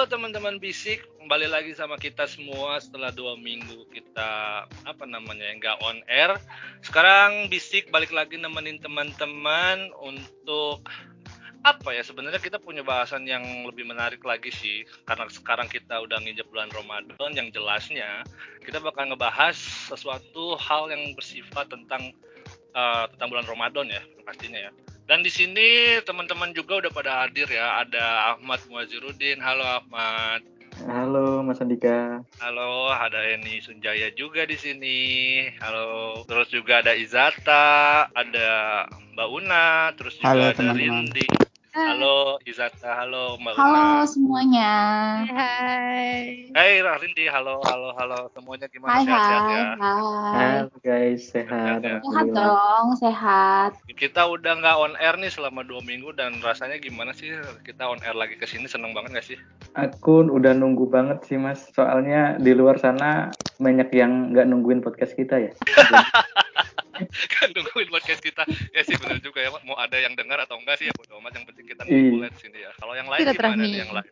Teman-teman bisik, kembali lagi sama kita semua setelah dua minggu kita apa namanya nggak on air. Sekarang bisik balik lagi nemenin teman-teman untuk apa ya sebenarnya kita punya bahasan yang lebih menarik lagi sih. Karena sekarang kita udah nginjak bulan Ramadan yang jelasnya kita bakal ngebahas sesuatu hal yang bersifat tentang uh, tentang bulan Ramadan ya pastinya ya dan di sini teman-teman juga udah pada hadir ya. Ada Ahmad Muazirudin. Halo Ahmad. Halo Mas Andika. Halo, ada Eni Sunjaya juga di sini. Halo. Terus juga ada Izata, ada Mbak Una, terus juga Halo, ada teman -teman. Rindi. Halo Izata, halo Mbak Halo semuanya. Hai. Hai Rindi, halo halo halo semuanya gimana hai, sehat-sehat ya? Hai. Halo guys, sehat. Sehat, sehat dong, sehat. Kita udah nggak on air nih selama dua minggu dan rasanya gimana sih kita on air lagi ke sini seneng banget gak sih? Aku udah nunggu banget sih mas, soalnya di luar sana banyak yang nggak nungguin podcast kita ya. kan nungguin podcast kita. Ya sih benar juga ya mau ada yang dengar atau enggak sih ya bodo amat. Yang penting kita ngumpulin iya. sini ya. Kalau yang lain gimana nih yang lain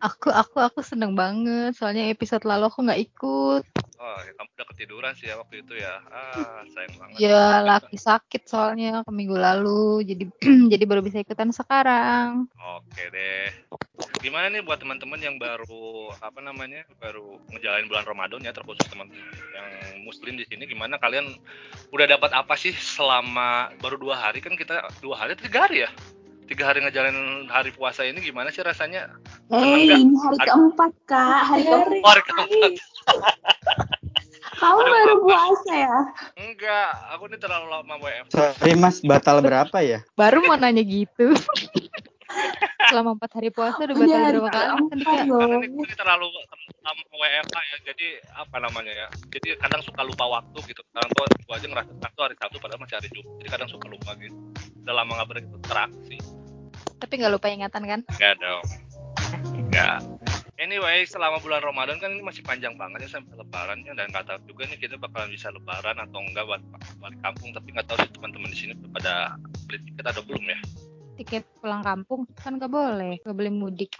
aku aku aku seneng banget soalnya episode lalu aku nggak ikut Oh, ya, kamu udah ketiduran sih ya waktu itu ya. Ah, sayang banget. Ya, laki sakit soalnya ke minggu lalu, jadi jadi baru bisa ikutan sekarang. Oke deh. Gimana nih buat teman-teman yang baru apa namanya? baru ngejalanin bulan Ramadan ya, terkhusus teman yang muslim di sini gimana kalian udah dapat apa sih selama baru dua hari kan kita dua hari tiga hari ya? Tiga hari ngejalanin hari puasa ini gimana sih rasanya? Eh, ini hari keempat kak, hari, hari, hari keempat. Kamu baru puasa ya? Enggak, aku ini terlalu lama WF. Sorry mas, batal berapa ya? Baru mau nanya gitu. Selama empat hari puasa udah batal ya, berapa kali? Karena ini, ini terlalu lama WFH ya, jadi apa namanya ya? Jadi kadang suka lupa waktu gitu. Sekarang tuh aku aja ngerasa Sabtu hari Sabtu padahal masih hari Jumat. Jadi kadang suka lupa gitu. Udah lama nggak berinteraksi. Tapi nggak lupa ingatan kan? Nggak dong. Nggak. Anyway, selama bulan Ramadan kan ini masih panjang banget ya sampai lebaran ya dan nggak tahu juga nih kita bakalan bisa lebaran atau enggak buat balik kampung tapi nggak tahu sih teman-teman di sini pada beli tiket atau belum ya. Tiket pulang kampung kan nggak boleh, nggak boleh mudik.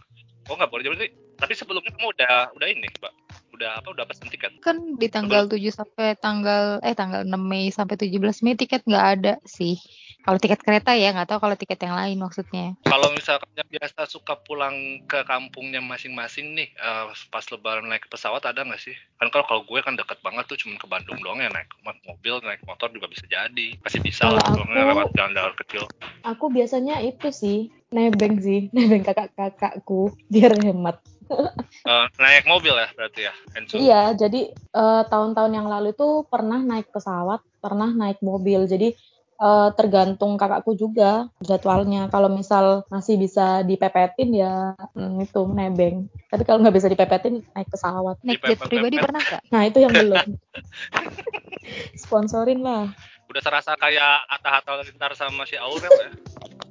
Oh nggak boleh jadi tapi sebelumnya kamu udah udah ini, Mbak. Udah apa udah pesen tiket? Kan di tanggal Sebelum... 7 sampai tanggal eh tanggal 6 Mei sampai 17 Mei tiket nggak ada sih. Kalau tiket kereta ya, nggak tahu kalau tiket yang lain maksudnya. Kalau misalkan yang biasa suka pulang ke kampungnya masing-masing nih, uh, pas lebaran naik pesawat ada nggak sih? Kan kalau kalau gue kan deket banget tuh, cuma ke Bandung doang ya naik mobil, naik motor juga bisa jadi. Pasti bisa lah, aku, lewat jalan-jalan kecil. Aku biasanya itu sih, nebeng sih, nebeng kakak-kakakku, biar hemat. uh, naik mobil ya berarti ya? Enzo. Iya, jadi uh, tahun-tahun yang lalu itu pernah naik pesawat, pernah naik mobil. Jadi uh, tergantung kakakku juga jadwalnya. Kalau misal masih bisa dipepetin ya hmm, itu nebeng. Tapi kalau nggak bisa dipepetin naik pesawat. Naik jet pribadi pernah nggak? Nah itu yang belum. Sponsorin lah. Udah terasa kayak Atta Halilintar sama si Aurel ya.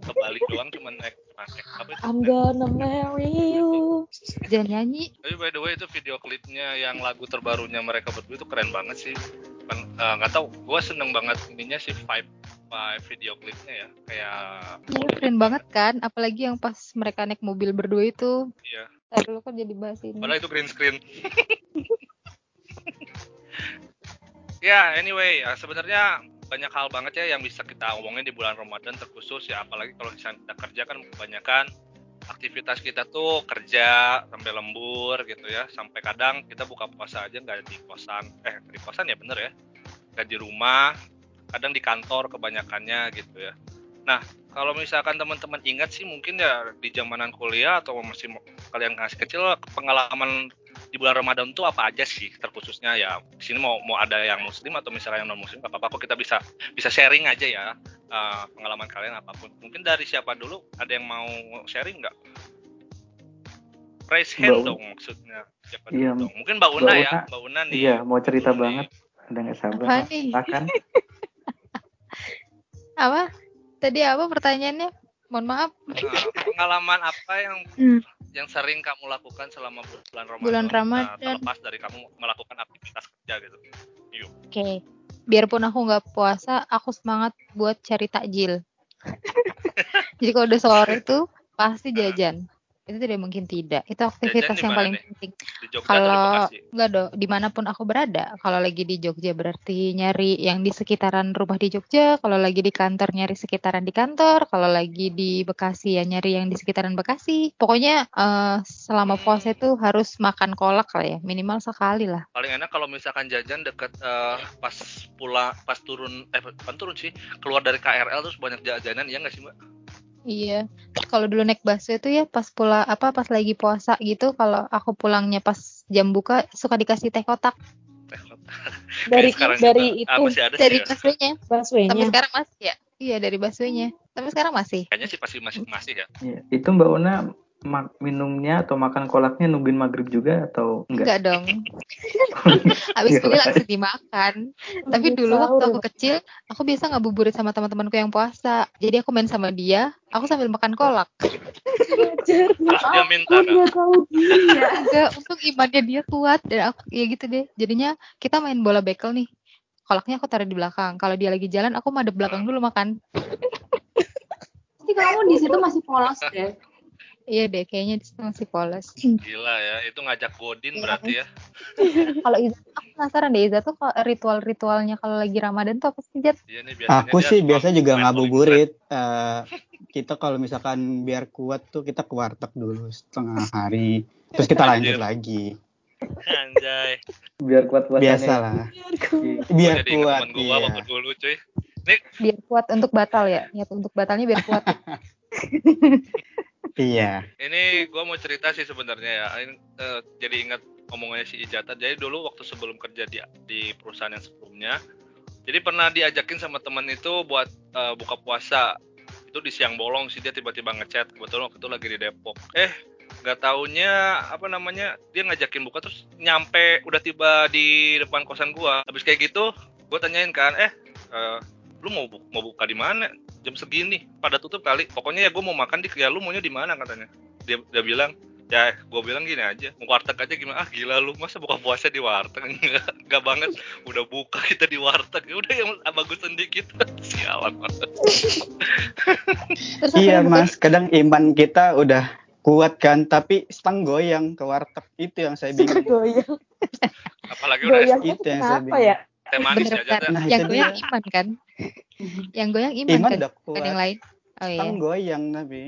Kebalik doang cuma naik apa itu? I'm gonna marry you. Jangan nyanyi. Tapi by the way itu video klipnya yang lagu terbarunya mereka berdua itu keren banget sih. Kan, eh, nggak uh, tahu, gue seneng banget ininya sih vibe vibe video klipnya ya kayak ya, keren banget kan apalagi yang pas mereka naik mobil berdua itu iya Ntar dulu kan jadi bahas ini padahal itu green screen ya anyway ya, sebenarnya banyak hal banget ya yang bisa kita omongin di bulan Ramadan terkhusus ya. Apalagi kalau misalnya kita kerja kan kebanyakan aktivitas kita tuh kerja sampai lembur gitu ya. Sampai kadang kita buka puasa aja nggak di kosan. Eh di kosan ya bener ya. Nggak di rumah kadang di kantor kebanyakannya gitu ya. Nah, kalau misalkan teman-teman ingat sih mungkin ya di zamanan kuliah atau masih kalian masih kecil pengalaman di bulan Ramadan tuh apa aja sih terkhususnya ya di sini mau mau ada yang muslim atau misalnya yang non muslim apa apa kok kita bisa bisa sharing aja ya uh, pengalaman kalian apa pun. Mungkin dari siapa dulu ada yang mau sharing nggak? Raise hand dong maksudnya. Siapa iya, dong? Mungkin Mbak Una, Mbak ya Mbak Una nih. Iya mau cerita banget. Udah nggak sabar? Apa apa? Tadi apa pertanyaannya mohon maaf. Nah, pengalaman apa yang hmm. yang sering kamu lakukan selama bulan Ramadan? Bulan Ramadan. nah, terlepas dari kamu melakukan aktivitas kerja gitu. Yuk. Oke. Okay. biarpun aku nggak puasa aku semangat buat cari takjil. Jadi kalau udah sore itu pasti jajan Itu tidak mungkin tidak. Itu aktivitas yang paling nih? penting. Kalau enggak dong, di mana pun aku berada. Kalau lagi di Jogja berarti nyari yang di sekitaran rumah di Jogja. Kalau lagi di kantor nyari sekitaran di kantor. Kalau lagi di Bekasi ya nyari yang di sekitaran Bekasi. Pokoknya eh, selama puasa itu harus makan kolak lah ya, minimal sekali lah. Paling enak kalau misalkan jajan deket eh, pas pulang pas turun eh bukan turun sih keluar dari KRL terus banyak jajanan ya nggak sih mbak? Iya. Kalau dulu naik busway itu ya pas pula apa pas lagi puasa gitu, kalau aku pulangnya pas jam buka suka dikasih teh kotak Teh kotak. Dari sekarang dari juga. Ah, itu sih dari ya. busway-nya. Sampai busway-nya. sekarang masih ya? Iya, dari busway-nya. Sampai sekarang masih. Kayaknya sih pasti masih masih ya. Iya. Itu Mbak Una minumnya atau makan kolaknya nungguin maghrib juga atau enggak? Enggak dong. Habis Iya, Pak. langsung dimakan. Tapi dulu waktu aku kecil, aku biasa ngabuburit sama teman-temanku yang puasa. Jadi aku main sama dia, aku sambil makan kolak. Terus dia minta Aku kan? nggak tahu dia. Enggak, untung imannya dia kuat dan aku ya gitu deh. Jadinya kita main bola bekel nih. Kolaknya aku taruh di belakang. Kalau dia lagi jalan, aku madep belakang dulu makan. Pasti kamu di situ masih polos deh. Iya deh, kayaknya di situ masih polos. Gila ya, itu ngajak Godin Iya. berarti ya. Kalau Iza, aku penasaran deh Iza tuh kalau ritual-ritualnya kalau lagi Ramadan tuh apa sih, Jat? Iya nih biasanya Aku dia sih suka biasa juga ngabuburit. Eh, kita kalau misalkan biar kuat tuh kita ke warteg dulu setengah hari. Terus kita lanjut Anjir. lagi. Anjay. Biar kuat puasanya. Biasa lah. Iya. Biar Jadi ingat kuat. gua Iya. waktu dulu cuy. Nih Biar kuat untuk batal ya. Niat untuk batalnya biar kuat. Iya. Ini gue mau cerita sih sebenarnya ya. Ini, eh, jadi ingat omongannya si Ijata. Jadi dulu waktu sebelum kerja di, di perusahaan yang sebelumnya, jadi pernah diajakin sama temen itu buat eh, buka puasa. Itu di siang bolong sih dia tiba-tiba ngechat. Kebetulan waktu itu lagi di Depok. Eh nggak taunya apa namanya dia ngajakin buka terus nyampe udah tiba di depan kosan gua habis kayak gitu gua tanyain kan eh eh, lu mau bu- mau buka di mana? Jam segini pada tutup kali. Pokoknya ya gue mau makan di ya lu maunya di mana katanya. Dia dia bilang ya gue bilang gini aja mau warteg aja gimana? Ah gila lu masa buka puasa di warteg? Enggak enggak banget. Udah buka kita di warteg. Ya udah yang bagusan dikit sialan Iya mas, kadang iman kita udah kuat kan, tapi stang goyang ke warteg. Itu yang saya bingung. Goyang. apalagi udah Goyangnya Itu yang saya kenapa bingung. ya? teh manis ya bener-bener Jat, ya. Nah, yang itu goyang iman kan? yang goyang iman, Iman kan? udah kuat, yang lain. Oh iya. stang goyang tapi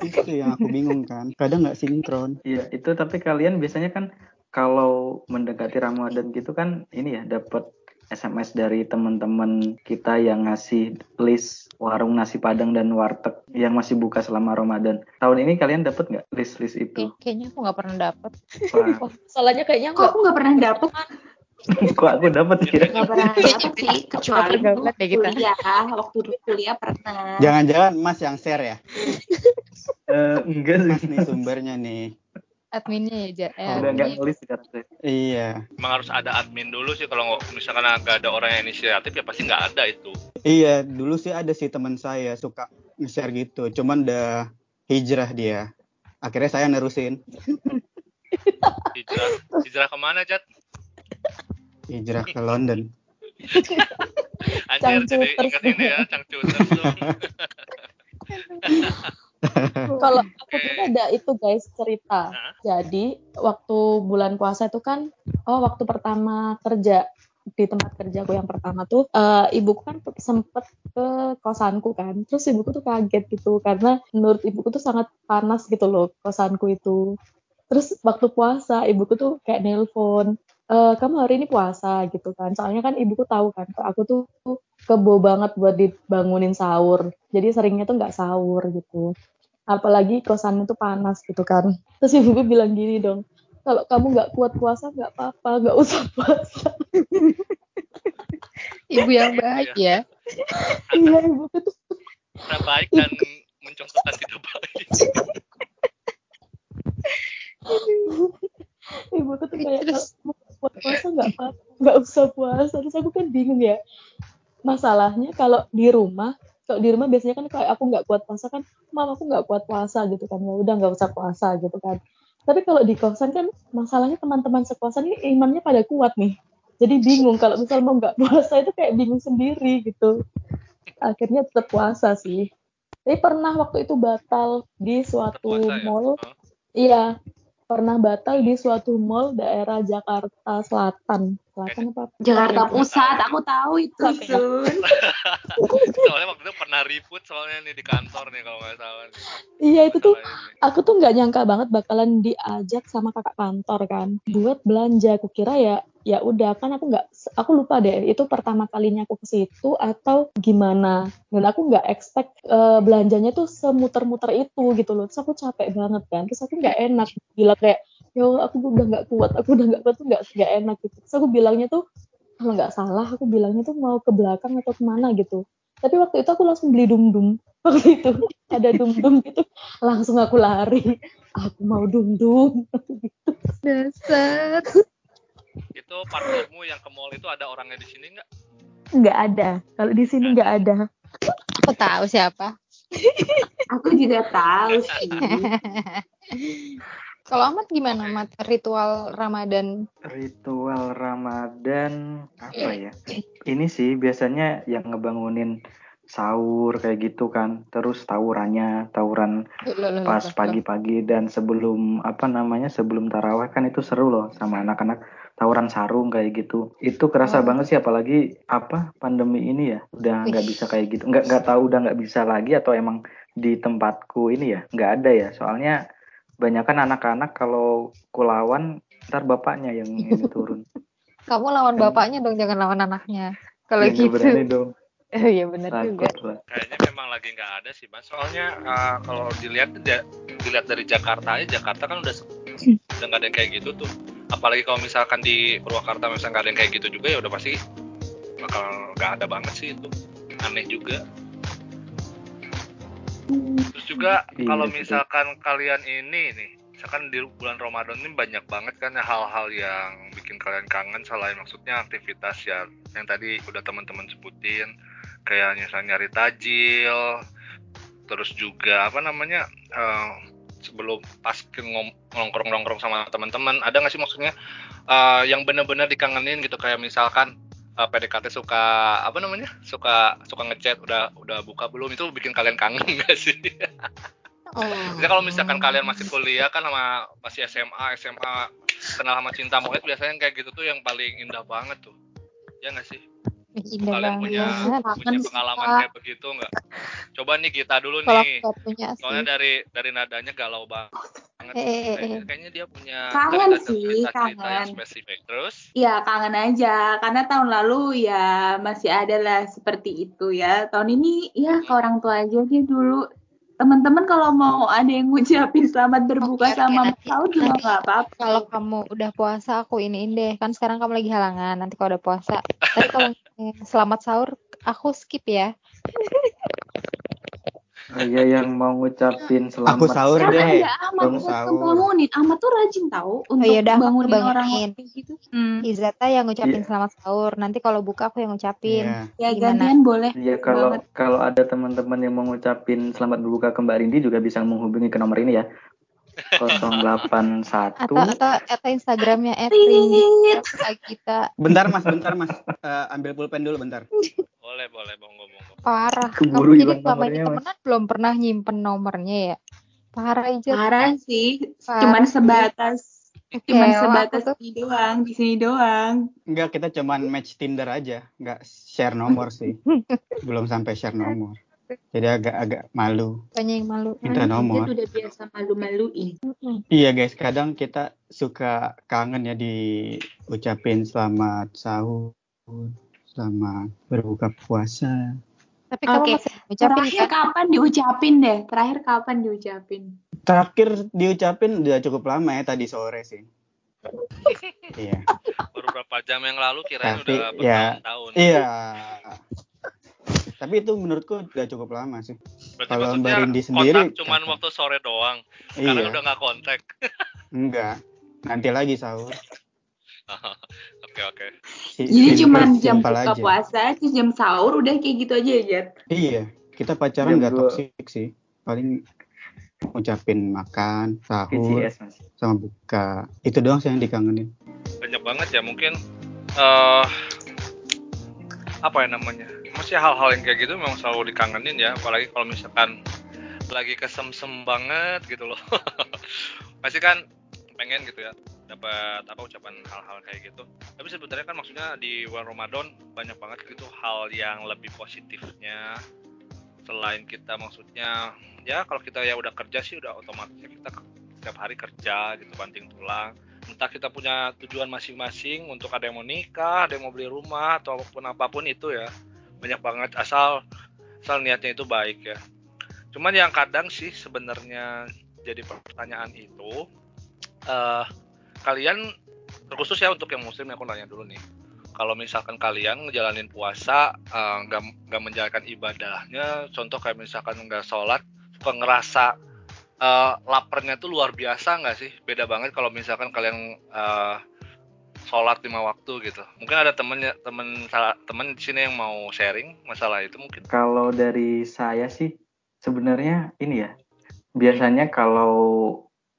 itu yang aku bingung kan. Kadang nggak sinkron. Iya, itu tapi kalian biasanya kan kalau mendekati Ramadan gitu kan ini ya dapat SMS dari teman-teman kita yang ngasih list warung nasi padang dan warteg yang masih buka selama Ramadan. Tahun ini kalian dapat nggak list-list itu? Kayak- Kayaknya aku nggak pernah Wah, Masalahnya kayaknya Kok enggak. aku nggak pernah dapet? kok aku dapat ya? Nggak pernah sih. Kecuali deh kita. kuliah. Waktu dulu kuliah pernah. Jangan-jangan mas yang share ya? Eh, enggak Mas sih. nih sumbernya nih. Adminnya ya. Eh, Udah nggak nulis kan. Iya. emang harus ada admin dulu sih kalau nggak- misalkan nggak ada orang yang inisiatif ya pasti nggak ada itu Iya, dulu sih ada sih teman saya suka nge-share gitu. Cuman udah hijrah dia. Akhirnya saya nerusin hijrah hijrah ke mana Jat? Hijrah ke London. Anjir, jadi ingat ini ya. Kalau aku tuh ada itu guys cerita. Hah? Jadi waktu bulan puasa itu kan, oh waktu pertama kerja di tempat kerjaku yang pertama tuh, eh, ibuku kan sempet ke kosanku kan. Terus ibuku tuh kaget gitu karena menurut ibuku tuh sangat panas gitu loh kosanku itu. Terus waktu puasa ibuku tuh kayak nelpon, "Eh, kamu hari ini puasa gitu kan. Soalnya kan ibuku tahu kan, aku tuh kebo banget buat dibangunin sahur. Jadi seringnya tuh nggak sahur gitu apalagi kosan itu panas gitu kan terus ibuku bilang gini dong kalau kamu nggak kuat puasa nggak apa-apa nggak usah puasa Ibu yang baik ya. iya ibuku tuh Tidak baik dan mencontohkan tidak baik. ibuku tuh kayak Terus? Kuat puasa nggak apa-apa nggak usah puasa. Terus aku kan bingung ya masalahnya kalau di rumah kalau di rumah biasanya kan kayak aku nggak kuat puasa kan mama aku nggak kuat puasa gitu kan. Ya udah nggak usah puasa gitu kan. Tapi kalau di kosan kan masalahnya teman-teman sekosan ini imannya pada kuat nih. Jadi bingung kalau misal mau nggak puasa itu kayak bingung sendiri gitu. Akhirnya tetap puasa sih. Tapi pernah waktu itu batal di suatu Puasa ya? mall. Iya, pernah batal di suatu mall daerah Jakarta Selatan. Selatan apa? Jakarta? Pusat, aku tahu itu Sun. soalnya waktu itu pernah ribut soalnya nih di kantor nih kalau nggak salah. Iya itu tuh ini. aku tuh nggak nyangka banget bakalan diajak sama kakak kantor kan buat belanja. Aku kira ya ya udah kan aku nggak aku lupa deh itu pertama kalinya aku ke situ atau gimana. Dan aku nggak expect eh, belanjanya tuh semuter-muter itu gitu loh. Terus aku capek banget kan terus aku nggak enak. Bilang kayak yo aku udah nggak kuat aku udah nggak kuat tuh nggak nggak enak gitu. Terus aku bilangnya tuh kalau nggak salah aku bilangnya tuh mau ke belakang atau ke mana gitu. Tapi waktu itu aku langsung beli dum dum waktu itu ada dum dum gitu langsung aku lari. Aku mau dum dum Dasar. Itu partnermu yang ke mall itu ada orangnya di sini nggak nggak ada kalau di sini nggak ada Aku tahu siapa. Aku juga tahu sih. Kalau Amat gimana, Mat? Ritual Ramadan. Ritual Ramadan apa ya? Ini sih biasanya yang ngebangunin sahur kayak gitu kan. Terus tawurannya, tawuran pas pagi-pagi dan sebelum apa namanya sebelum taraweh kan itu seru loh sama anak-anak tawuran sarung kayak gitu. Itu kerasa Oh. banget sih apalagi apa pandemi ini ya udah nggak bisa kayak gitu. Nggak nggak tahu udah nggak bisa lagi atau emang di tempatku ini ya nggak ada ya. Soalnya banyak kan anak-anak kalau kulawan ntar bapaknya yang ini turun. Kamu lawan bapaknya dong, jangan lawan anaknya. Kalau Ya, gitu. berani dong. Oh iya benar juga. Kayaknya memang lagi nggak ada sih mas soalnya uh, kalau dilihat dilihat dari Jakarta aja Jakarta kan udah udah nggak ada kayak gitu tuh apalagi kalau misalkan di Purwakarta misalnya nggak ada yang kayak gitu juga ya udah pasti bakal nggak ada banget sih itu. Aneh juga. Terus juga Iya, kalau misalkan kalian ini nih misalkan di bulan Ramadan ini banyak banget kan hal-hal yang bikin kalian kangen selain maksudnya aktivitas ya yang tadi udah teman-teman sebutin kayak misalnya nyari tajil terus juga apa namanya eh, sebelum pas nongkrong-nongkrong sama teman-teman ada nggak sih maksudnya eh, yang benar-benar dikangenin gitu kayak misalkan eh, PDKT suka apa namanya suka suka ngechat udah udah buka belum itu bikin kalian kangen nggak sih? Oh. Jadi kalau misalkan kalian masih kuliah kan sama masih SMA SMA kenal sama cinta monyet biasanya kayak gitu tuh yang paling indah banget tuh ya nggak sih? Indah kalian punya banget. punya Kangen pengalaman kayak begitu nggak? Coba nih kita dulu Kalau nih. punya sih. Soalnya dari dari nadanya galau banget. Eh, eh, eh, Kayaknya, kayaknya dia punya Kangen cerita- sih, cerita-cerita yang kangen. spesifik. Terus Ya kangen aja, karena tahun lalu ya masih ada lah seperti itu ya. Tahun ini ya ke orang tua aja deh dulu. Teman-teman kalau mau ada yang ngucapin selamat berbuka oke, sama nanti- sahur juga nggak apa-apa. Kalau kamu udah puasa aku iniin deh. Kan sekarang kamu lagi halangan. Nanti kalau udah puasa. Tapi kalau selamat sahur aku skip ya. Oh iya yang mau ngucapin selamat Aku sahur deh. Dong, buat sahur. ngebangunin. Amat tuh rajin tahu untuk iya dah, aku bangunin orang bangunin. kayak gitu. Hmm. Izata yang ngucapin Iya. selamat sahur. Nanti kalau buka aku yang ngucapin. Iya. Ya Gimana? gantian boleh. Iya kalau banget. kalau ada teman-teman yang mau ngucapin selamat berbuka ke Mbak Rindi juga bisa menghubungi ke nomor ini ya 081 Atau atau atau Instagramnya Tit. Agita. Bentar mas, bentar mas. Eh, ambil pulpen dulu bentar. boleh boleh monggo monggo. Parah. Keburu Kamu jadi selama ini temenan belum pernah nyimpen nomornya ya? Parah aja. Parah sih, Parah cuman sih. sebatas cuman sebatas tuh di doang, di sini doang. Enggak, kita cuman match Tinder aja. Enggak share nomor sih. Belum sampai share nomor. Jadi agak-agak malu. banyak yang malu. Minta nomor. tuh udah biasa malu-maluin. Iya guys, kadang kita suka kangen ya diucapin selamat sahur, selamat berbuka puasa. Tapi kamu Oke, masih ucapin Terakhir kan? kapan diucapin deh? Terakhir kapan diucapin? Terakhir diucapin udah cukup lama ya tadi sore sih. Iya. Baru berapa jam yang lalu kirain Tapi, udah ya, bertahun-tahun. Iya. Tapi itu menurutku udah cukup lama sih. Berarti kalau maksudnya Mbak Rindi sendiri, kontak cuman waktu sore doang. Sekarang iya. udah nggak kontak. Enggak. Nanti lagi sahur. Oke oke. Si- Jadi cuman jam buka aja. puasa, terus jam sahur udah kayak gitu aja ya, Jet. Iya, kita pacaran nggak toksik sih. Paling ngucapin makan, sahur, PCS mas sama buka. Itu doang sih yang dikangenin. Banyak banget ya mungkin eh apa ya namanya? Masih hal-hal yang kayak gitu memang selalu dikangenin ya, apalagi kalau misalkan lagi kesemsem banget gitu loh. pasti kan pengen gitu ya dapat apa ucapan hal-hal kayak gitu. Tapi sebenarnya kan maksudnya di bulan Ramadan banyak banget gitu hal yang lebih positifnya. Selain kita maksudnya ya kalau kita ya udah kerja sih udah otomatis kita setiap hari kerja gitu banting tulang. Entah kita punya tujuan masing-masing untuk ada yang mau nikah ada yang mau beli rumah ataupun apa pun itu ya. Banyak banget asal asal niatnya itu baik ya. Cuman yang kadang sih sebenarnya jadi pertanyaan itu uh, kalian terkhusus ya untuk yang muslim aku nanya dulu nih. Kalau misalkan kalian ngejalanin puasa nggak uh, nggak menjalankan ibadahnya contoh kayak misalkan nggak sholat suka ngerasa uh, laparnya tuh luar biasa nggak sih? Beda banget kalau misalkan kalian uh, sholat lima waktu gitu. Mungkin ada temennya temen temen di sini yang mau sharing masalah itu mungkin. Kalau dari saya sih sebenarnya ini ya biasanya kalau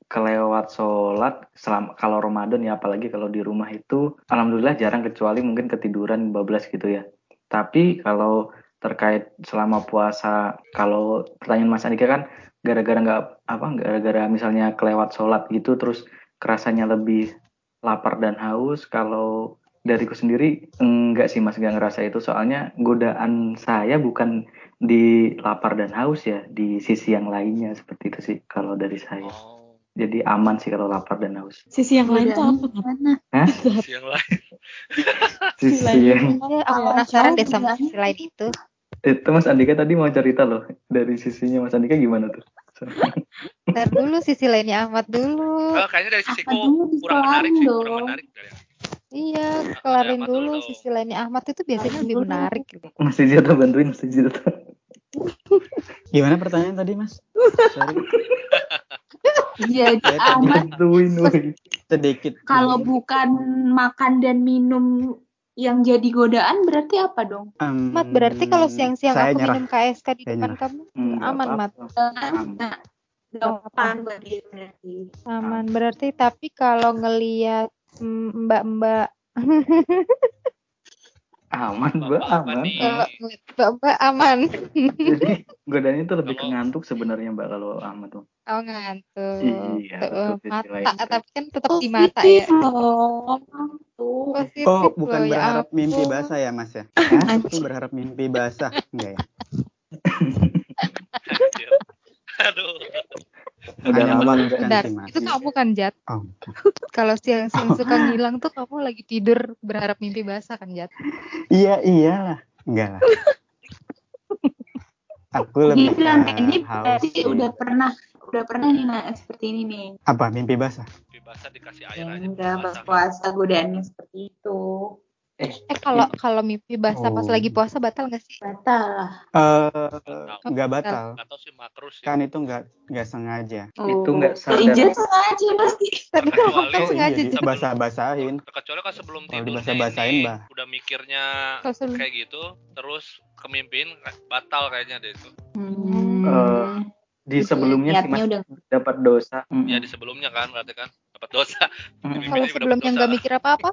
kelewat sholat selama kalau Ramadan ya apalagi kalau di rumah itu alhamdulillah jarang kecuali mungkin ketiduran bablas gitu ya. Tapi kalau terkait selama puasa kalau pertanyaan Mas Andika kan gara-gara nggak apa gara-gara misalnya kelewat sholat gitu terus kerasanya lebih lapar dan haus kalau dariku sendiri enggak sih mas nggak ngerasa itu. Soalnya godaan saya bukan di lapar dan haus ya di sisi yang lainnya seperti itu sih kalau dari saya. Oh. Jadi aman sih kalau lapar dan haus sisi yang lain itu apa mana Hah? sisi yang lain sisi yang aku penasaran deh sama sisi lain itu itu Mas Andika tadi mau cerita loh dari sisinya Mas Andika gimana tuh Ntar dulu sisi lainnya Ahmad dulu. Oh, kayaknya dari sisiku kurang menarik sih, kurang menarik. Iya, kelarin dulu sisi lainnya Ahmad itu biasanya lebih menarik. Gitu. Mas Jito bantuin Mas Jito. Gimana pertanyaan tadi Mas? Sorry. Jadi Ahmad sedikit. Kalau bukan makan dan minum yang jadi godaan berarti apa dong? Um, Mat berarti kalau siang-siang aku nyerah. minum KSK di Saya depan nyerah. kamu Hmm, aman. Mat. Nah, depan berarti berarti. Aman berarti tapi kalau ngelihat mbak-mbak Aman, Mbak, apa aman. ngeliat mbak-mbak aman. Jadi godaan itu lebih ke ngantuk sebenarnya Mbak kalau Ahmad tuh. Oh ngantuk. Iya, mata tapi kan tetap di mata ya. Loh. Tuh. Positif Oh, loh, bukan ya berharap mimpi ampun. basah ya, Mas ya? Hah? Itu berharap mimpi basah. Enggak ya? Aduh. Udah lama Mas. itu kamu kan Jat. Oh. Kalau siang-siang suka ngilang tuh kamu lagi tidur berharap mimpi basah kan Jat. Iya, iyalah. Enggak lah. Aku lebih Gila, ini berarti udah pernah udah pernah nih nah, seperti ini nih. Apa mimpi basah? Mimpi basah dikasih air aja. udah pas basah. puasa godaannya seperti itu. Eh, Eh kalau kalau mimpi basah pas Oh. lagi puasa batal nggak sih? Batal lah. Eh, enggak batal. Atau sih makrus sih. Kan itu enggak enggak sengaja. Itu nggak sadar. Sengaja pasti. Tapi kalau kan Oh, iya, sengaja jadi Jat. basah-basahin. Kecuali kan sebelum tidur dibasah-basahin, nih, bah. udah mikirnya kayak gitu, terus kemimpin batal kayaknya deh itu. Hmm. Eh, Di sebelumnya sih Niatnya Mas udah dapat dosa. Ya Mm. di sebelumnya kan berarti kan dapat dosa. Mm. Mimpi Kalau sebelumnya nggak mikir apa-apa?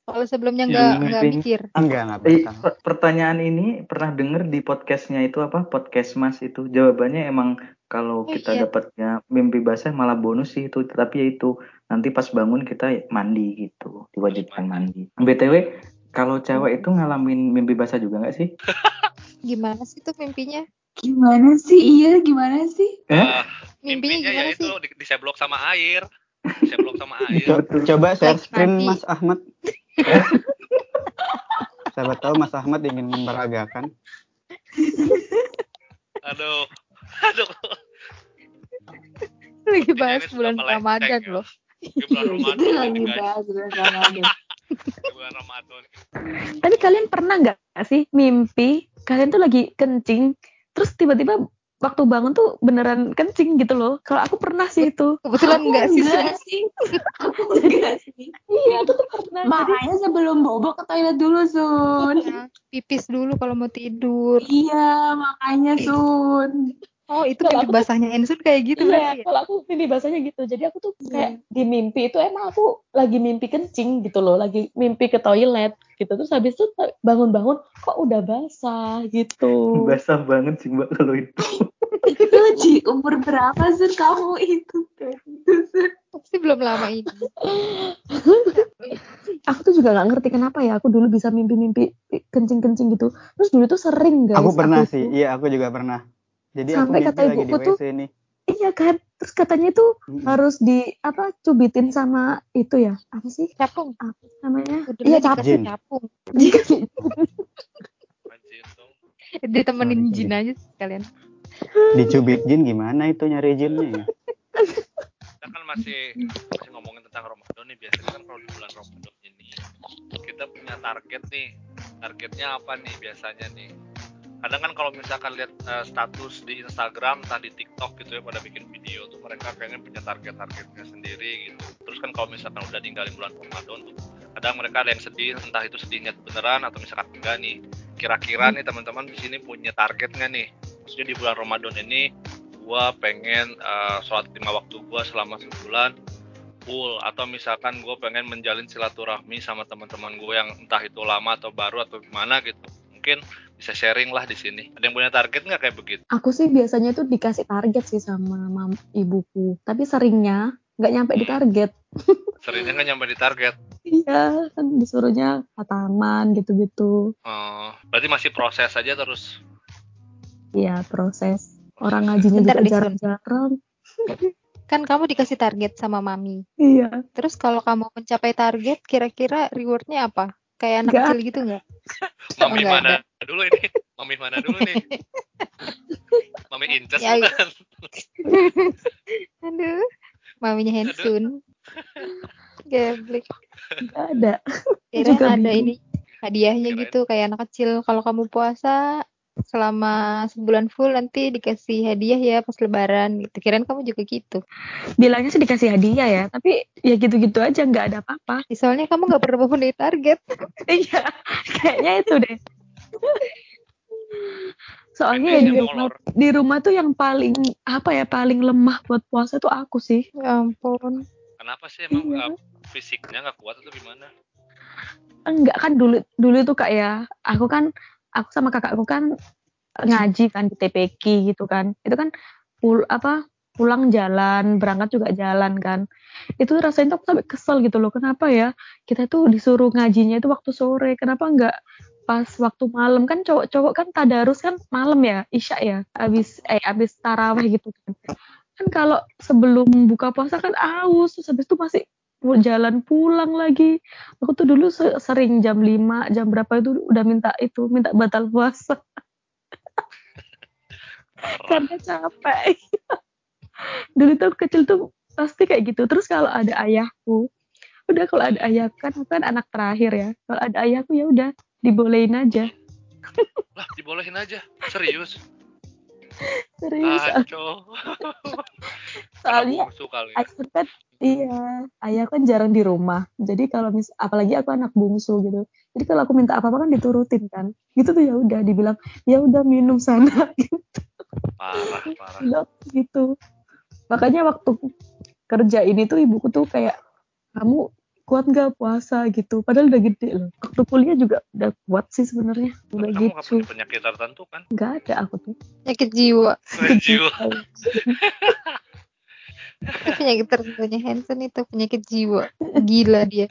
Kalau sebelumnya Iya, nggak nggak mikir. Enggak, enggak Eh, pertanyaan ini pernah denger di podcastnya itu apa? Podcast Mas itu jawabannya emang kalau Oh, kita iya. dapatnya mimpi basah malah bonus sih itu. Tapi ya itu nanti pas bangun kita mandi gitu, diwajibkan mandi. BTW kalau cewek itu ngalamin mimpi basah juga nggak sih? Gimana sih tuh mimpinya? Gimana sih? Iya, gimana sih? Eh? Ah, Mimpinya mimpinya gimana ya itu sih? di, diseblok sama air. Diseblok sama air. Coba share screen. Mas Ahmad. Siapa tahu Mas Ahmad ingin memperagakan. Aduh. Aduh. Lagi Ini bahas bulan Ramadan ya. loh. Di bulan Ramadan itu ini, lagi bahas bulan Ramadan. Di bulan Ramadan. Tapi kalian pernah nggak sih mimpi kalian tuh lagi kencing, terus tiba-tiba waktu bangun tuh beneran kencing gitu loh. Kalau aku pernah sih itu. Kebetulan enggak sih. Enggak sih. Aku enggak sih. Iya, aku tuh pernah. Jadi Makanya sebelum bobo ke toilet dulu, Sun. Nah, Pipis dulu kalau mau tidur. Iya, makanya Sun. Oh, itu Kalau mimpi aku tuh- basahnya Ensun kayak gitu iya, ya? kalau aku mimpi bahasanya gitu. Jadi aku tuh kayak di mimpi itu emang aku lagi mimpi kencing gitu loh, lagi mimpi ke toilet gitu. Terus habis itu bangun-bangun kok udah basah gitu. Basah banget sih Mbak kalau itu. itu di umur berapa Sur kamu itu? Pasti belum lama ini. aku tuh juga nggak ngerti kenapa ya aku dulu bisa mimpi-mimpi kencing-kencing gitu terus dulu tuh sering guys Aku pernah tuh. sih, iya aku juga pernah. Jadi Sampai aku kata mimpi lagi di ibuku tuh, WC nih. iya kan terus katanya tuh Mm-mm. harus di apa cubitin sama itu ya apa sih Capung. apa namanya Udah iya capung. dong. Ditemenin Sorry, jin aja sekalian. Dicubit jin gimana itu nyari jinnya ya? Kita kan masih masih ngomongin tentang Ramadan nih. Biasanya kan kalau di bulan Ramadan ini kita punya target nih. Targetnya apa nih biasanya nih? Kadang kan kalau misalkan lihat eh, status di Instagram, entah di TikTok gitu ya pada bikin video tuh mereka kayaknya punya target-targetnya sendiri gitu. Terus kan kalau misalkan udah ninggalin bulan Ramadan tuh kadang mereka ada yang sedih, entah itu sedihnya beneran atau misalkan enggak nih. Kira-kira nih teman-teman di sini punya target nggak nih? Maksudnya di bulan Ramadan ini gua pengen eh, sholat lima waktu gua selama sebulan full atau misalkan gue pengen menjalin silaturahmi sama teman-teman gue yang entah itu lama atau baru atau gimana gitu mungkin bisa sharing lah di sini. Ada yang punya target nggak kayak begitu? Aku sih biasanya tuh dikasih target sih sama mam ibuku. Tapi seringnya nggak nyampe di target. Seringnya nggak nyampe di target? Iya kan disuruhnya ke taman gitu-gitu. Eh, berarti masih proses aja terus? Iya proses. Orang ngajinya Bentar, juga jarang-jarang. Kan kamu dikasih target sama mami. iya. Terus kalau kamu mencapai target, kira-kira rewardnya apa? Kayak anak kecil gitu nggak? mami nggak mana dulu ini mami mana dulu nih mami incest Ya, bukan Aduh, maminya Hensun. Geblek. nggak ada Kira ada bingung. ini hadiahnya Kirain. gitu kayak anak kecil. Kalau kamu puasa selama sebulan full nanti dikasih hadiah ya pas lebaran gitu. Kirain kamu juga gitu. bilangnya sih dikasih hadiah ya tapi ya gitu-gitu aja nggak ada apa-apa Soalnya kamu nggak pernah memenuhi target. iya kayaknya itu deh soalnya ya di rumah di rumah tuh yang paling apa ya paling lemah buat puasa tuh aku sih Ya ampun. kenapa sih emang Iya. eh, fisiknya nggak kuat atau gimana enggak kan dulu dulu tuh kak ya aku kan aku sama kakakku kan ngaji kan di TPQ gitu kan. Itu kan pul apa pulang jalan berangkat juga jalan kan. Itu rasanya tuh sampai kesel gitu loh kenapa ya kita tuh disuruh ngajinya itu waktu sore kenapa enggak pas waktu malam? Kan cowok-cowok kan tadarus kan malam ya isya ya abis eh abis taraweh gitu kan. Kan kalau sebelum buka puasa kan aus terus habis itu masih jalan pulang lagi. Aku tuh dulu se- sering jam 5 jam berapa itu udah minta itu minta batal puasa karena capek. Dulu tuh kecil tuh pasti kayak gitu. Terus kalau ada ayahku udah kalau ada ayahku kan aku kan anak terakhir ya. Kalau ada ayahku ya udah dibolehin aja. Lah dibolehin aja? Serius? Serius. Aco. soalnya ya. ayahku kan iya ayah kan jarang di rumah. Jadi kalau mis apalagi aku anak bungsu gitu. Jadi kalau aku minta apa apa kan diturutin kan. Gitu tuh ya udah dibilang ya udah minum sana parah parah. Gitu. Makanya waktu kerja ini tuh ibuku tuh kayak kamu kuat nggak puasa? gitu. Padahal udah gede loh. Waktu kuliah juga udah kuat sih sebenarnya. Udah kamu nggak gitu punya penyakit tertentu kan? Nggak ada aku tuh. Penyakit jiwa. jiwa. Penyakit tertentunya. Hansen itu penyakit jiwa. Gila dia.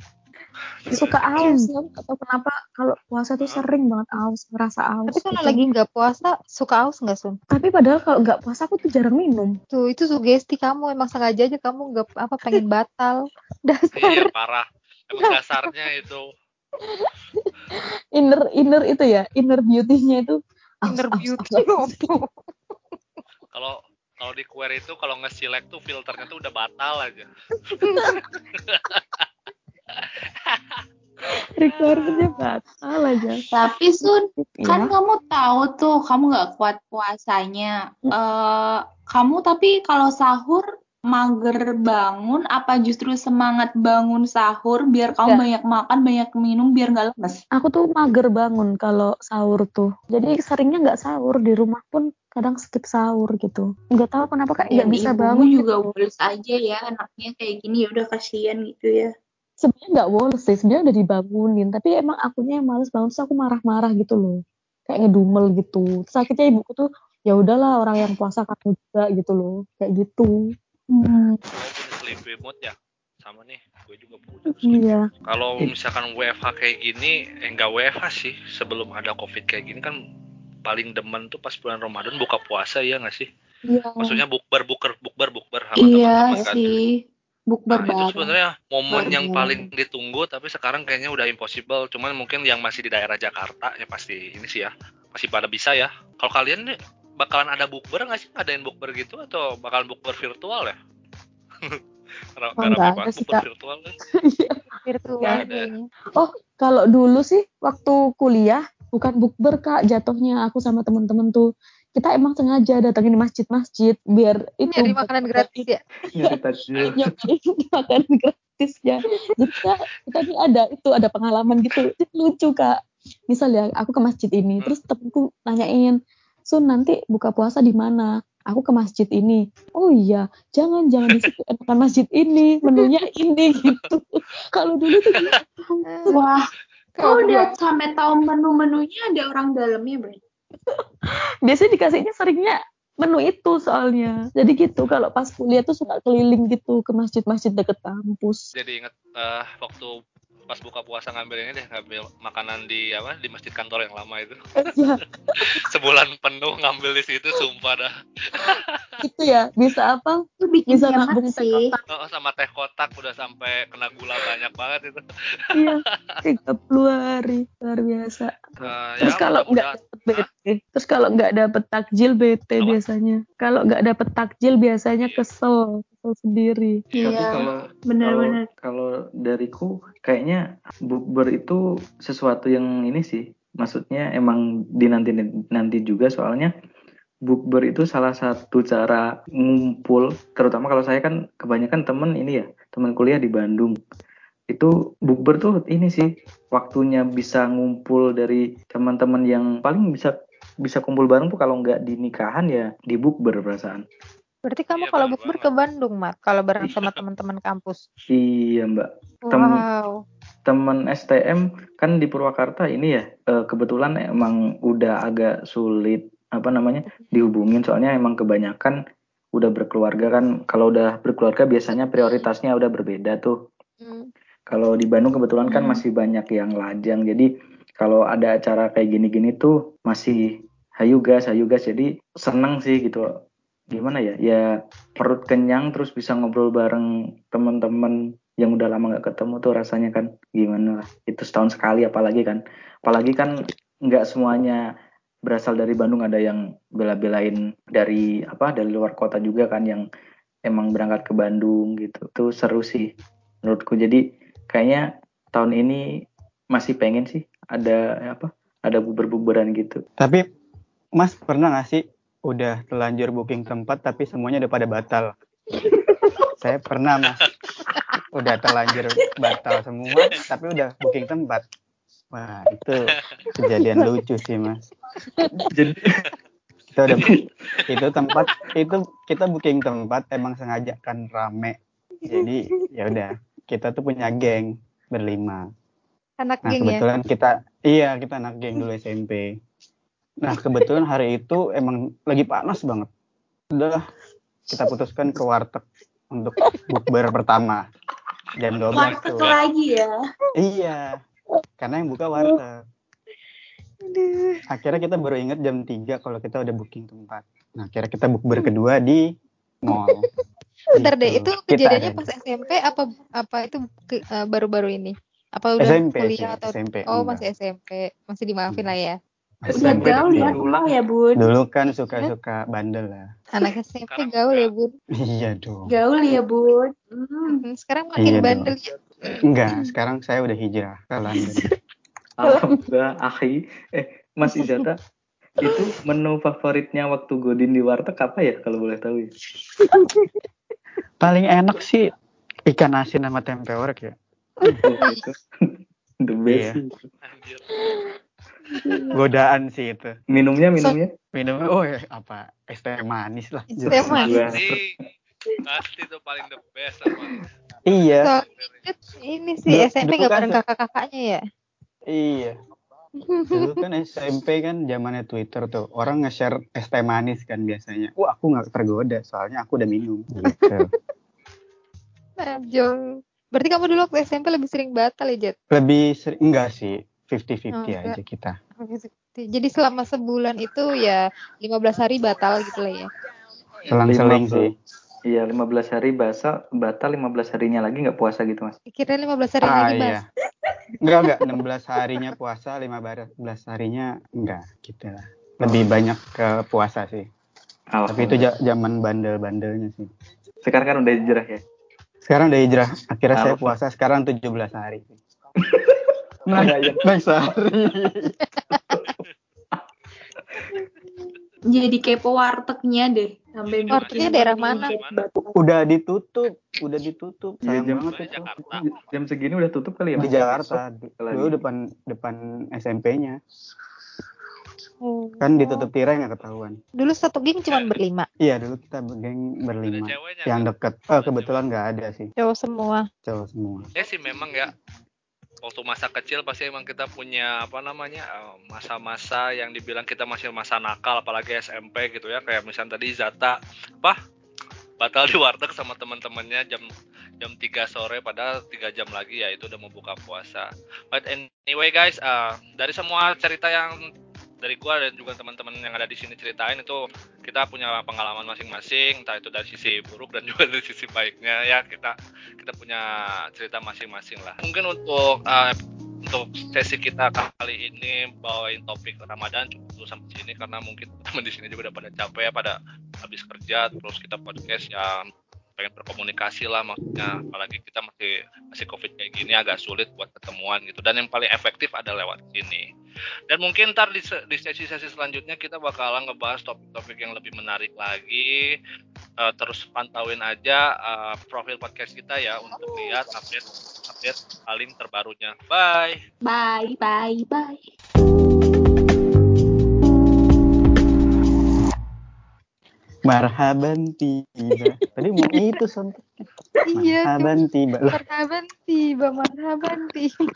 Suka aus atau kenapa kalau puasa tuh sering banget aus ngerasa aus Tapi kalau gitu. lagi nggak puasa, suka aus nggak Sun? tapi padahal kalau nggak puasa aku tuh jarang minum Tuh itu sugesti kamu emang sengaja aja kamu nggak apa pengen batal. Dasar. iya parah emang dasarnya itu inner inner itu ya inner beauty-nya itu aus, Inner aus, beauty. aus, aus. kalau kalau di query itu kalau nge-select tuh filternya tuh udah batal aja requirementnya batal aja. Tapi Sun, kan ya kamu tahu tuh kamu nggak kuat puasanya. Eh, kamu tapi kalau sahur mager bangun apa justru semangat bangun sahur biar kamu Enggak. banyak makan banyak minum biar nggak lemes? Aku tuh mager bangun kalau sahur tuh. Jadi seringnya nggak sahur di rumah pun kadang skip sahur gitu. Nggak tahu kenapa kayak nggak dan bisa bangun juga gitu. woles aja ya anaknya kayak gini ya udah kasihan gitu ya sebenarnya nggak woles sih sebenarnya udah dibangunin tapi emang akunya yang males bangun terus aku marah-marah gitu loh kayak ngedumel gitu terus akhirnya ibuku tuh ya udahlah orang yang puasa kamu juga gitu loh kayak gitu hmm. Ya. Sama nih, gue juga punya. iya Kalau misalkan WFH kayak gini, eh enggak WFH sih. Sebelum ada COVID kayak gini kan paling demen tuh pas bulan Ramadan buka puasa ya nggak sih? iya Maksudnya bukber, buker, bukber, bukber sama Iya teman-teman kan. sih. Bukber Nah, itu sebenarnya momen yang paling ditunggu tapi sekarang kayaknya udah impossible. Cuman mungkin yang masih di daerah Jakarta ya pasti ini sih ya. Masih pada bisa ya. Kalau kalian nih bakalan ada bukber nggak sih? Ngadain bukber gitu atau bakalan bukber virtual ya? Ra- Oh, rame nggak ada sih, Kak. virtual kan? Virtual ada. Oh, kalau dulu sih waktu kuliah bukan bukber Kak jatuhnya aku sama temen-temen tuh. Kita emang sengaja datangin masjid-masjid biar itu Nyari makanan gratis ya. Nyari takjil. makanan gratisnya. Jadi kita, kita nih ada itu ada pengalaman gitu. Lucu Kak. Misal ya aku ke masjid ini, terus temenku nanyain, "Sun nanti buka puasa di mana?" Aku ke masjid ini. Oh iya, jangan jangan di situ enakan masjid ini, menunya ini gitu. Kalau dulu tuh gitu. Wah, Kalau kok udah sampai tahu menu-menunya ada orang dalamnya berarti. biasanya dikasihnya seringnya menu itu soalnya. Jadi gitu kalau pas kuliah tuh suka keliling gitu ke masjid-masjid deket kampus. Jadi inget eh, waktu pas buka puasa ngambil ini deh ngambil makanan di apa di masjid kantor yang lama itu ya, sebulan penuh ngambil di situ sumpah dah gitu ya. Bisa apa? Itu bikin Bisa nabung teh sih. kotak. Oh, sama teh kotak udah sampai kena gula banyak banget itu Iya, 30 hari luar biasa. Eh, Terus ya, kalau nggak bete, terus kalau nggak dapet takjil bete Apa? biasanya. Kalau nggak dapet takjil biasanya Iya. kesel, kesel sendiri. Tapi Iya, kalau benar-benar. kalau kalau dariku kayaknya bukber itu sesuatu yang ini sih. Maksudnya emang dinanti nanti juga soalnya bukber itu salah satu cara ngumpul terutama kalau saya kan kebanyakan temen ini ya teman kuliah di Bandung itu bukber tuh ini sih waktunya bisa ngumpul dari teman-teman yang paling bisa bisa kumpul bareng tuh kalau nggak di nikahan ya di bukber perasaan Berarti kamu Iya, kalau bukber banget. ke Bandung, Mat. Kalau bareng sama teman-teman kampus. iya mbak Tem- Wow. temen STM kan di Purwakarta ini ya eh, kebetulan emang udah agak sulit apa namanya dihubungin soalnya emang kebanyakan udah berkeluarga kan kalau udah berkeluarga biasanya prioritasnya udah berbeda tuh Hmm. kalau di Bandung kebetulan kan Hmm. masih banyak yang lajang jadi kalau ada acara kayak gini-gini tuh masih hayu gas hayu gas jadi seneng sih gitu gimana ya? Ya perut kenyang terus bisa ngobrol bareng teman-teman yang udah lama nggak ketemu tuh rasanya kan gimana lah. Itu setahun sekali apalagi kan. Apalagi kan nggak semuanya berasal dari Bandung. Ada yang bela-belain dari apa dari luar kota juga kan yang emang berangkat ke Bandung gitu. Tuh seru sih menurutku. Jadi kayaknya tahun ini masih pengen sih ada apa ada buber-buberan gitu. Tapi Mas pernah nggak sih udah telanjur booking tempat tapi semuanya udah pada batal? Saya pernah Mas. Udah terlanjur batal semua tapi udah booking tempat. Wah itu kejadian lucu sih Mas. jadi Kita udah itu tempat itu kita booking tempat emang sengaja kan rame. Jadi ya udah kita tuh punya geng berlima. Anak Nah geng ya. kebetulan kita iya kita anak geng dulu SMP. Nah kebetulan hari itu emang lagi panas banget. Udah kita putuskan ke warteg untuk bukber pertama jam 12 Warteg tuh. lagi ya. Iya. Karena yang buka warteg. Akhirnya kita baru inget jam 3 kalau kita udah booking tempat. Nah akhirnya kita bukber kedua di mall. Bentar deh, Gitu. itu kejadiannya pas SMP apa apa itu eh, baru-baru ini? Apa udah SMP sih, kuliah atau SMP, Oh, enggak. masih SMP. Masih dimaafin lah ya. Udah gaul ya, kenal ya, Bun. Dulu kan suka-suka bandel lah. Anak SMP gaul ya, Bun. Iya dong. Gaul ya, Bun. Hmm. Sekarang makin Iya dong. bandel ya. Enggak, sekarang saya udah hijrah ke London. Alhamdulillah akhi eh Mas Izata itu menu favoritnya waktu Godin di warteg apa ya kalau boleh tahu ya Paling enak sih ikan asin sama tempe orek ya. Oh, itu the best Iya. Anjir. Godaan sih itu. minumnya minumnya Minumnya oh ya, apa? Es teh manis lah. Es teh manis. Gua- Pasti, itu paling the best sama. Iya, So, ini sih Dulu- SMP nggak kan bareng kakak-kakaknya ya? iya. Dulu kan SMP kan zamannya Twitter tuh. Orang nge-share es teh manis kan biasanya. Wah, aku nggak tergoda soalnya aku udah minum gitu. Najong. Berarti kamu dulu waktu SMP lebih sering batal ya, Jet? Lebih sering enggak sih, 50-50 Oh, aja kita. Jadi selama sebulan itu ya 15 hari batal gitu lah ya. Selang-seling sih. Iya, 15 hari basal, batal 15 harinya lagi nggak puasa gitu, Mas. Kira 15 hari Ah lagi iya. bas. Enggak enggak 16 harinya puasa, 15 harinya enggak gitu lah. Lebih banyak ke puasa sih. Tapi itu zaman bandel-bandelnya sih. Sekarang kan udah hijrah ya. Sekarang udah hijrah. Akhirnya saya puasa sekarang 17 hari. Nah, iya. Naik sehari. Jadi kepo wartegnya deh. Sampai Wartegnya daerah mana? Udah ditutup, udah ditutup. Iya, Sayang jam- banget Di itu. Jakarta. Jam segini udah tutup kali ya, Di? Jakarta. Dulu depan depan SMP-nya. Oh. Kan ditutup tirai nggak ketahuan. Dulu satu geng cuma berlima, Iya dulu kita geng berlima. Yang deket. Oh kebetulan nggak ada sih. cowok semua. Cowok semua. Ya sih memang ya. Waktu masa kecil pasti emang kita punya apa namanya eh, masa-masa yang dibilang kita masih masa nakal apalagi SMP gitu ya kayak misalnya tadi Zata apa batal di warteg sama teman-temannya jam jam 3 sore padahal tiga jam lagi ya itu udah mau buka puasa. But anyway guys, eh, dari semua cerita yang dari gua dan juga teman-teman yang ada di sini ceritain itu kita punya pengalaman masing-masing, entah itu dari sisi buruk dan juga dari sisi baiknya ya kita kita punya cerita masing-masing lah. Mungkin untuk eh, untuk sesi kita kali ini bawain topik Ramadan cukup dulu sampai sini karena mungkin teman di sini juga udah pada capek ya pada habis kerja terus kita podcast ya pengen berkomunikasi lah maksudnya. Apalagi kita masih masih covid kayak gini agak sulit buat ketemuan gitu. Dan yang paling efektif ada lewat sini. Dan mungkin ntar di, di sesi-sesi selanjutnya kita bakalan ngebahas topik-topik yang lebih menarik lagi. Eh, terus pantauin aja eh, profil podcast kita ya untuk lihat update update paling terbarunya. Bye! Bye, bye, bye. Marhaban tiba. Tadi mau itu sontak. Iya, Marhaban tiba. Marhaban tiba, marhaban tiba.